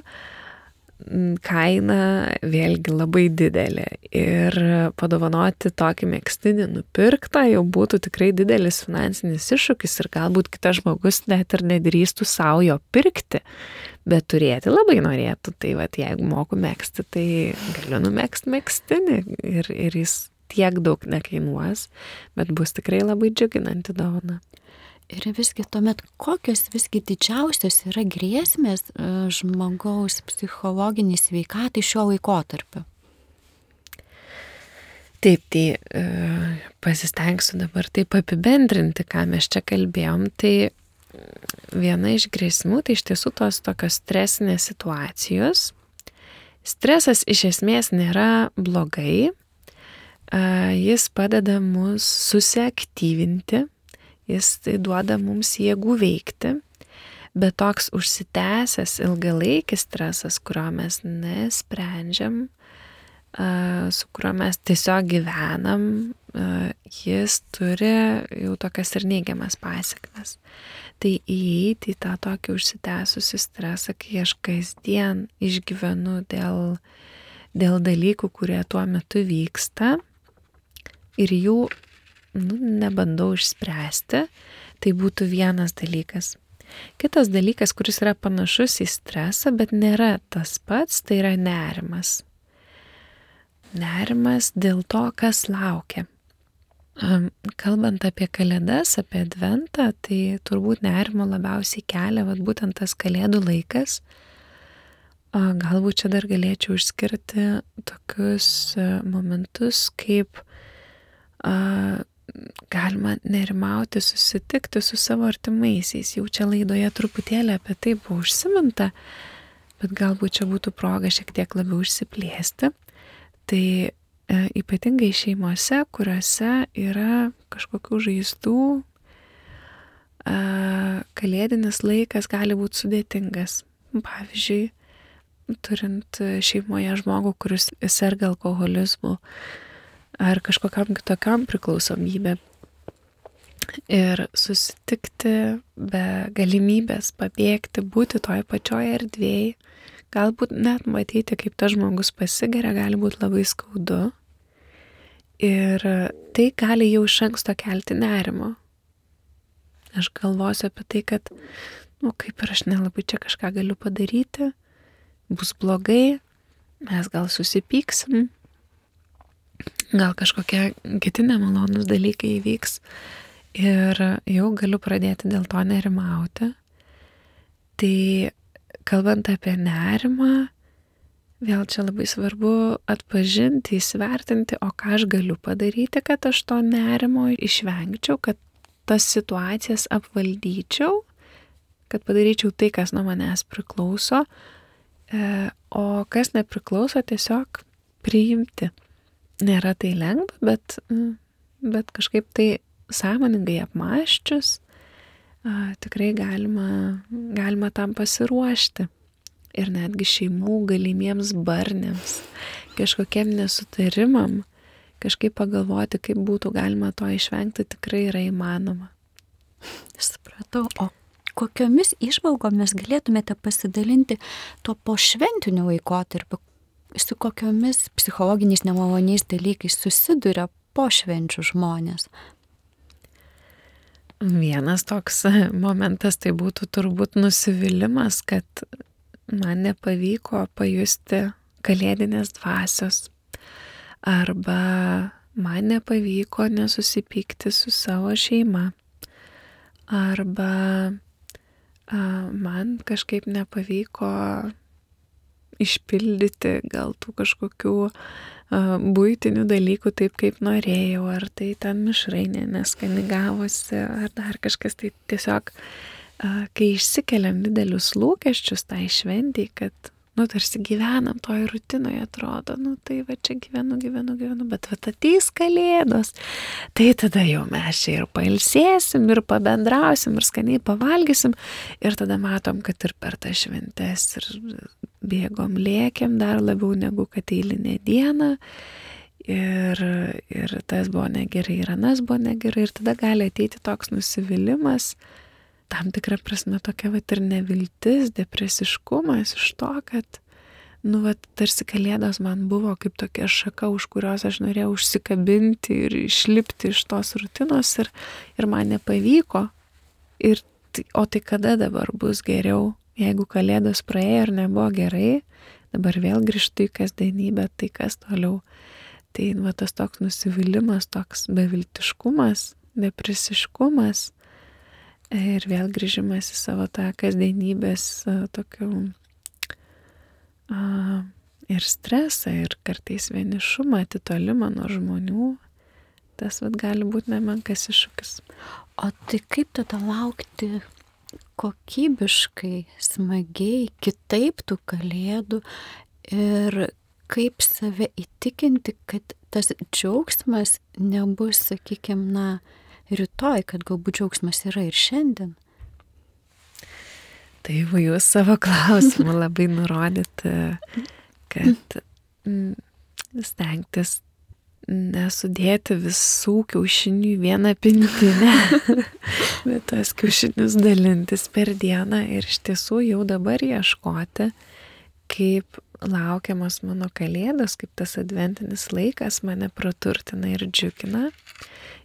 kaina vėlgi labai didelė. Ir padovanoti tokį mėgstinį nupirktą jau būtų tikrai didelis finansinis iššūkis ir galbūt kitas žmogus net ir nedrįstų savo jo pirkti, bet turėti labai norėtų. Tai vad, jeigu moku mėgsti, tai galiu numėgsti mėgstinį ir, ir jis tiek daug nekainuos, bet bus tikrai labai džiuginanti dovana. Ir visgi tuomet, kokios visgi didžiausios yra grėsmės e, žmogaus psichologiniai sveikatai šiuo laikotarpiu? Taip, tai e, pasistengsiu dabar taip apibendrinti, ką mes čia kalbėjom. Tai viena iš grėsmių tai iš tiesų tos tokios stresinės situacijos. Stresas iš esmės nėra blogai, e, jis padeda mus susiaktyvinti, jis tai duoda mums jėgų veikti, bet toks užsitęsęs ilgalaikis stresas, kurio mes nesprendžiam, su kuriuo mes tiesiog gyvenam, jis turi jau tokias ir neigiamas pasiekmes. Tai įeiti į tą tokį užsitęsusi stresą, kai aš kasdien išgyvenu dėl, dėl dalykų, kurie tuo metu vyksta ir jų nu, nebandau išspręsti, tai būtų vienas dalykas. Kitas dalykas, kuris yra panašus į stresą, bet nėra tas pats, tai yra nerimas. Nerimas dėl to, kas laukia. Kalbant apie kalėdas, apie adventą, tai turbūt nerimo labiausiai kelia vat, būtent tas kalėdų laikas. Galbūt čia dar galėčiau išskirti tokius momentus, kaip galima nerimauti, susitikti su savo artimaisiais. Jau čia laidoje truputėlį apie tai buvo užsiminta, bet galbūt čia būtų proga šiek tiek labiau išsiplėsti. Tai e, ypatingai šeimose, kuriuose yra kažkokių žaizdų, e, kalėdinis laikas gali būti sudėtingas. Pavyzdžiui, turint šeimoje žmogų, kuris serga alkoholizmu ar kažkokiam kitokiam priklausomybė. Ir susitikti be galimybės pabėgti, būti toj pačioj erdvėjai, galbūt net matyti, kaip tas žmogus pasigeria, gali būti labai skaudu. Ir tai gali jau iš anksto kelti nerimo. Aš galvosiu apie tai, kad, nu, kaip ir aš nelabai čia kažką galiu padaryti, bus blogai, mes gal susipyksim, gal kažkokie kiti nemalonus dalykai įvyks ir jau galiu pradėti dėl to nerimauti. Tai kalbant apie nerimą, vėl čia labai svarbu atpažinti, įsvertinti, o ką aš galiu padaryti, kad aš to nerimo išvengčiau, kad tas situacijas apvaldyčiau, kad padaryčiau tai, kas nuo manęs priklauso, e, o kas nepriklauso, tiesiog priimti. Nėra tai lengva, bet, bet kažkaip tai sąmoningai apmaščius, tikrai galima, galima tam pasiruošti. Ir netgi šeimų galimiems barniams, kažkokiem nesutarimam, kažkaip pagalvoti, kaip būtų galima to išvengti, tikrai yra įmanoma. Supratau, o kokiomis išvalgomis galėtumėte pasidalinti tuo po šventiniu laikotarpiu, su kokiomis psichologiniais nemaloniais dalykais susiduria po švenčių žmonės? Vienas toks momentas tai būtų turbūt nusivylimas, kad man nepavyko pajusti kalėdinės dvasios arba man nepavyko nesusipykti su savo šeima arba a, man kažkaip nepavyko išpildyti gal tų kažkokių būtinių dalykų taip, kaip norėjau, ar tai ten mišrainė neskani gavosi, ar dar kažkas, tai tiesiog, kai išsikeliam didelius lūkesčius tai šventijai, kad, nu, tarsi gyvenam toj rutinoje, atrodo, nu, tai va čia gyvenu, gyvenu, gyvenu, bet va ateis kalėdos, tai tada jau mes čia ir pailsėsim, ir pabendrausim, ir skaniai pavalgysim, ir tada matom, kad ir per tą šventes, ir bėgom lėkiam dar labiau negu kad eilinė diena. Ir, ir tas buvo negerai, ir anas buvo negerai, ir tada gali ateiti toks nusivylimas, tam tikrą prasme tokia va ir neviltis, depresiškumas iš to, kad, nu, va, tarsi kalėdos man buvo kaip tokia šaka, už kurios aš norėjau užsikabinti ir išlipti iš tos rutinos ir, ir man nepavyko. Ir, o tai kada dabar bus geriau? Jeigu kalėdos praėjo ir nebuvo gerai, dabar vėl grįžtu į kasdienybę, tai kas toliau. Tai va tas toks nusivylimas, toks beviltiškumas, depresiškumas ir vėl grįžimas į savo tą kasdienybės tokių a, ir stresą, ir kartais vienišumą, atitolimą nuo žmonių. Tas vad gali būti nemenkas iššūkis. O tai kaip tada laukti kokybiškai, smagiai, kitaip tų kalėdų ir kaip save įtikinti, kad tas džiaugsmas nebus, sakykime, na, rytoj, kad galbūt džiaugsmas yra ir šiandien. Tai jau jūs savo klausimą (laughs) labai nurodėte, kad mm, stengtis nesudėti visų kiaušinių į vieną pintinę, (laughs) bet tas kiaušinius dalintis per dieną ir iš tiesų jau dabar ieškoti, kaip laukiamas mano kalėdos, kaip tas adventinis laikas mane praturtina ir džiugina.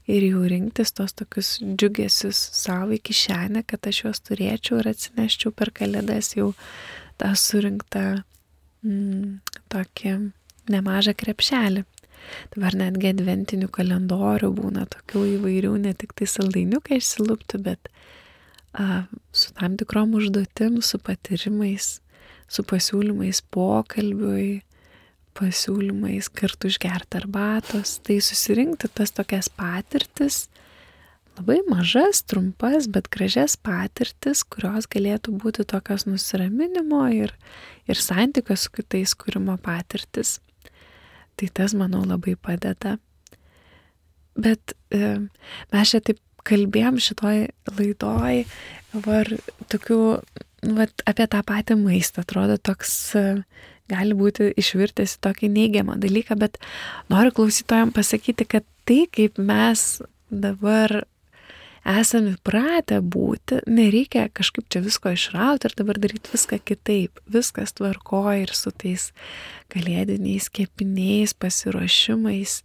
Ir jau rinktis tos tokius džiugesius savo į kišenę, kad aš juos turėčiau ir atsineščiau per kalėdas jau tą surinktą mm, tokį nemažą krepšelį. Dabar netgi adventinių kalendorių būna tokių įvairių, ne tik tai saldainiukai išsilūpti, bet a, su tam tikrom užduotim, su patyrimais, su pasiūlymais pokalbiui, pasiūlymais kartu išgerti arbatos, tai susirinkti tas tokias patirtis, labai mažas, trumpas, bet gražias patirtis, kurios galėtų būti tokios nusiraminimo ir, ir santykios su kitais kūrimo patirtis. Tai tas, manau, labai padeda. Bet e, mes čia taip kalbėjom šitoj laidoj, var tokių vat, apie tą patį maistą atrodo toks gali būti išvirtęs į tokį neigiamą dalyką, bet noriu klausytojams pasakyti, kad tai, kaip mes dabar esame įpratę būti, nereikia kažkaip čia visko išrauti ir dabar daryti viską kitaip. Viskas tvarkoja ir su tais kalėdiniais kepiniais, pasiruošimais,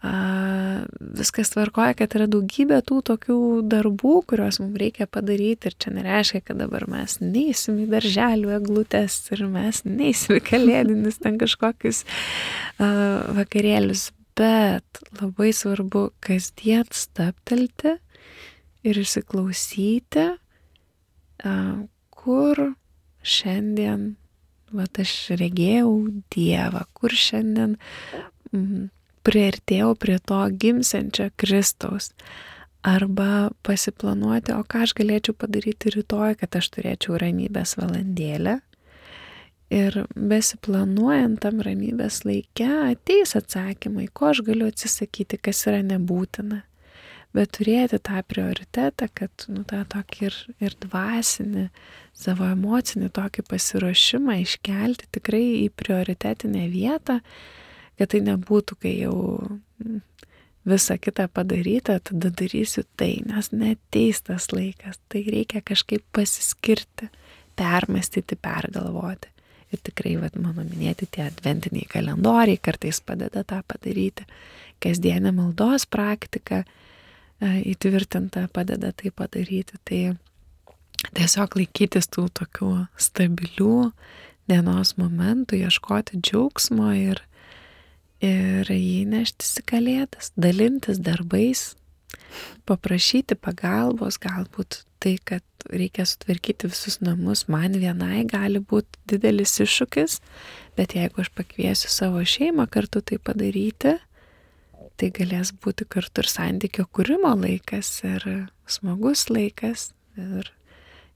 viskas tvarkoja, kad yra daugybė tų tokių darbų, kuriuos mums reikia padaryti ir čia nereiškia, kad dabar mes neįsim į darželių eglutės ir mes neįsim į (laughs) kalėdinis ten kažkokius uh, vakarėlius, bet labai svarbu kasdien staptelti ir įsiklausyti, uh, kur šiandien, va, aš regėjau Dievą, kur šiandien mm, priartėjau prie to gimsenčio Kristaus. Arba pasiplanuoti, o ką aš galėčiau padaryti rytoj, kad aš turėčiau ramybės valandėlę. Ir besiplanuojant tam ramybės laikę ateis atsakymai, ko aš galiu atsisakyti, kas yra nebūtina. Bet turėti tą prioritetą, kad, nu, tą tokį ir, ir dvasinį, savo emocinį tokį pasiruošimą iškelti tikrai į prioritetinę vietą, kad tai nebūtų, kai jau mm, visa kita padaryta, tada darysiu tai, nes neteis tas laikas, tai reikia kažkaip pasiskirti, permastyti, pergalvoti. Ir tikrai, vad, mano minėti tie adventiniai kalendoriai kartais padeda tą padaryti. Kasdienė maldos praktika e, įtvirtinta padeda tai padaryti. Tai tiesiog laikytis tų tokių stabilių dienos momentų, ieškoti džiaugsmo ir ir jį neštis į kalėdas, dalintis darbais, paprašyti pagalbos, galbūt tai, kad reikia sutvarkyti visus namus, man vienai gali būti didelis iššūkis, bet jeigu aš pakviesiu savo šeimą kartu tai padaryti, tai galės būti kartu ir santykio kūrimo laikas ir smagus laikas ir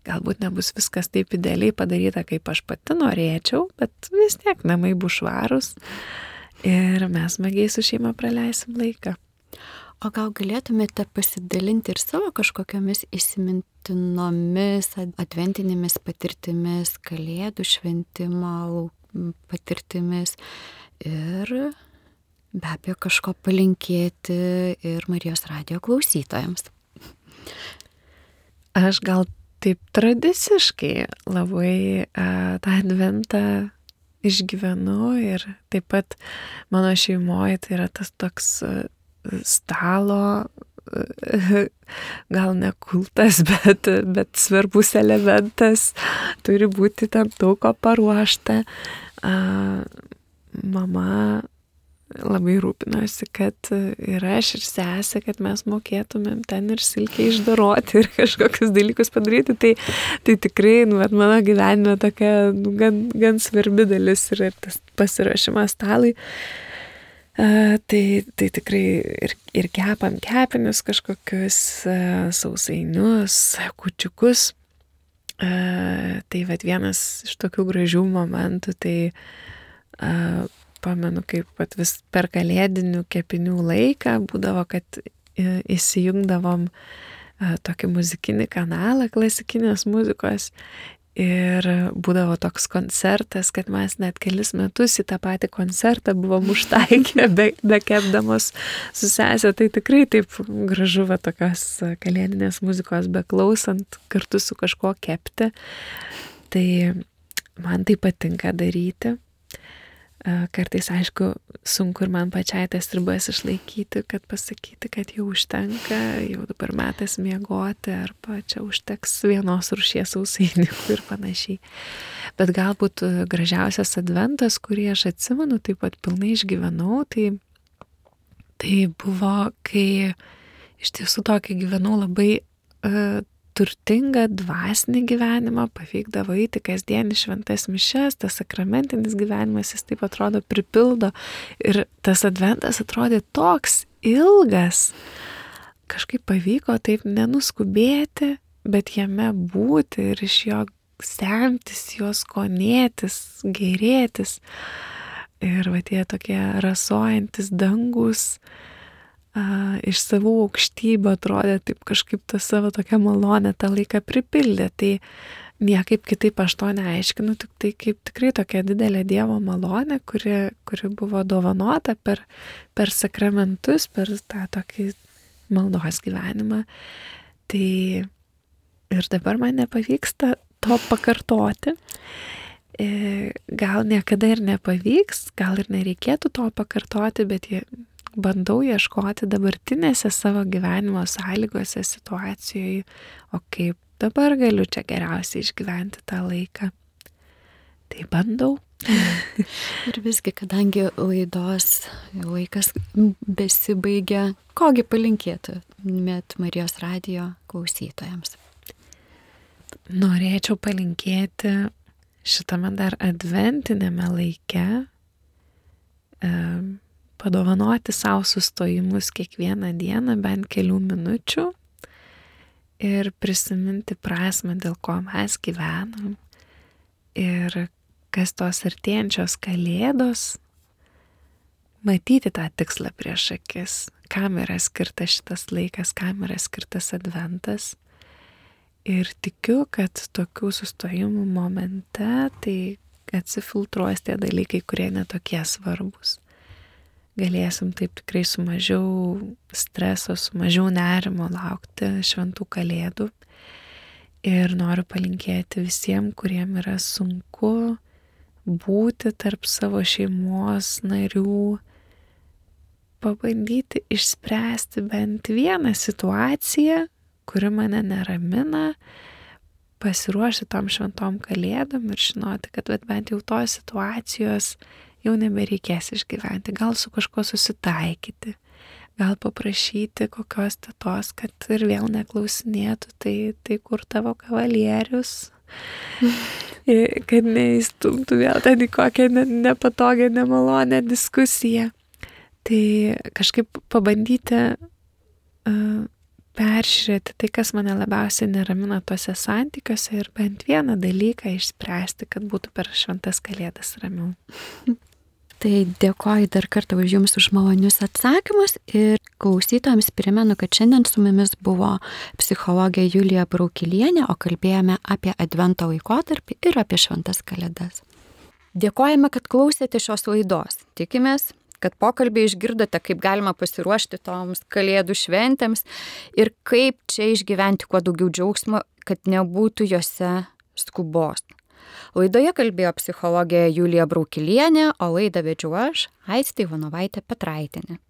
galbūt nebus viskas taip idealiai padaryta, kaip aš pati norėčiau, bet vis tiek namai bus švarus ir mes smagiai su šeima praleisim laiką. O gal galėtumėte pasidalinti ir savo kažkokiamis įsimintinomis adventinėmis patirtimis, kalėdų šventimo patirtimis ir be abejo kažko palinkėti ir Marijos radio klausytojams. Aš gal taip tradiciškai labai a, tą adventą išgyvenu ir taip pat mano šeimoje tai yra tas toks e, stalo, e, (laughs) gal ne kultas, (laughs) bet, bet svarbus elementas, turi būti tam daug ko paruošta. Mama labai rūpinosi, kad ir aš, ir sesė, kad mes mokėtumėm ten ir silkiai išdaroti ir kažkokius dalykus padaryti. Tai, tai tikrai, nu, bet mano gyvenime tokia nu, gan, gan svarbi dalis yra ir tas pasirašymas stalai. Uh, tai, tai tikrai ir, ir kepam kepinius kažkokius uh, sausainius, kučiukus. Uh, tai vad vienas iš tokių gražių momentų, tai uh, pamenu, kaip pat vis per kalėdinių kepinių laiką būdavo, kad e, įsijungdavom e, tokį muzikinį kanalą klasikinės muzikos ir būdavo toks koncertas, kad mes net kelis metus į tą patį koncertą buvom užtaikę, (laughs) be, be kepdamos su sesė, tai tikrai taip gražu va tokios kalėdinės muzikos beklausant, kartu su kažkuo kepti. Tai man tai patinka daryti. Kartais, aišku, sunku ir man pačiai tas ribas išlaikyti, kad pasakyti, kad jau užtenka, jau dabar metas miegoti, arba čia užteks vienos rušies sausainių ir panašiai. Bet galbūt gražiausias adventas, kurį aš atsimenu, taip pat pilnai išgyvenau, tai, tai buvo, kai iš tiesų tokį gyvenau labai uh, turtingą dvasinį gyvenimą, pavykdavo eiti kasdien į šventas mišes, tas sakramentinis gyvenimas jis taip atrodo pripildo ir tas adventas atrodė toks ilgas. Kažkaip pavyko taip nenuskubėti, bet jame būti ir iš jo semtis, jos konėtis, gerėtis. Ir va tie tokie rasojantis dangus, a, iš savų aukštybių atrodė taip kažkaip tą savo tokią malonę tą laiką pripildė. Tai niekaip kitaip aš to neaiškinu, tik tai kaip tikrai tokia didelė Dievo malonė, kuri, kuri buvo dovanota per, per sakramentus, per tą tokį maldos gyvenimą. Tai ir dabar man nepavyksta to pakartoti. E, gal niekada ir nepavyks, gal ir nereikėtų to pakartoti, bet bandau ieškoti dabartinėse savo gyvenimo sąlygose, situacijoje, o kaip dabar galiu čia geriausiai išgyventi tą laiką. Tai bandau. (laughs) ir visgi, kadangi laidos laikas besibaigia, kogi palinkėtų met Marijos radio klausytojams? Norėčiau palinkėti šitame dar adventinėme laike e, padovanoti savo sustojimus kiekvieną dieną bent kelių minučių ir prisiminti prasme, dėl ko mes gyvenam. Ir kas tos artėjančios kalėdos, matyti tą tikslą prieš akis, kam yra skirtas šitas laikas, kam yra skirtas adventas. Ir tikiu, kad tokių sustojimų momente tai atsifiltruos tie dalykai, kurie netokie svarbus. Galėsim taip tikrai su mažiau streso, su mažiau nerimo laukti šventų kalėdų. Ir noriu palinkėti visiems, kuriem yra sunku būti tarp savo šeimos narių, pabandyti išspręsti bent vieną situaciją, kuri mane neramina, pasiruošti tom šventom kalėdom ir žinoti, kad bent jau tos situacijos jau nebereikės išgyventi, gal su kažkuo susitaikyti, gal paprašyti kokios tetos, kad ir vėl neklausinėtų, tai, tai kur tavo kavalierius, (laughs) kad neįstumtų vėl ten į kokią nepatogią, nemalonę diskusiją. Tai kažkaip pabandyti uh, peržiūrėti tai, kas mane labiausiai neramina tuose santykiuose ir bent vieną dalyką išspręsti, kad būtų per šventas kalėdas ramiau. (laughs) Tai dėkoju dar kartą už Jums už malonius atsakymus ir klausytojams primenu, kad šiandien su mumis buvo psichologė Julija Braukilienė, o kalbėjome apie advento laikotarpį ir apie šventas kalėdas. Dėkojame, kad klausėte šios laidos. Tikimės, kad pokalbį išgirdote, kaip galima pasiruošti toms kalėdų šventėms ir kaip čia išgyventi kuo daugiau džiaugsmo, kad nebūtų juose skubos. Laidoje kalbėjo psichologė Julija Braukilienė, o laidą vedžiu aš, Aistė Ivanovaitė Petraitinė.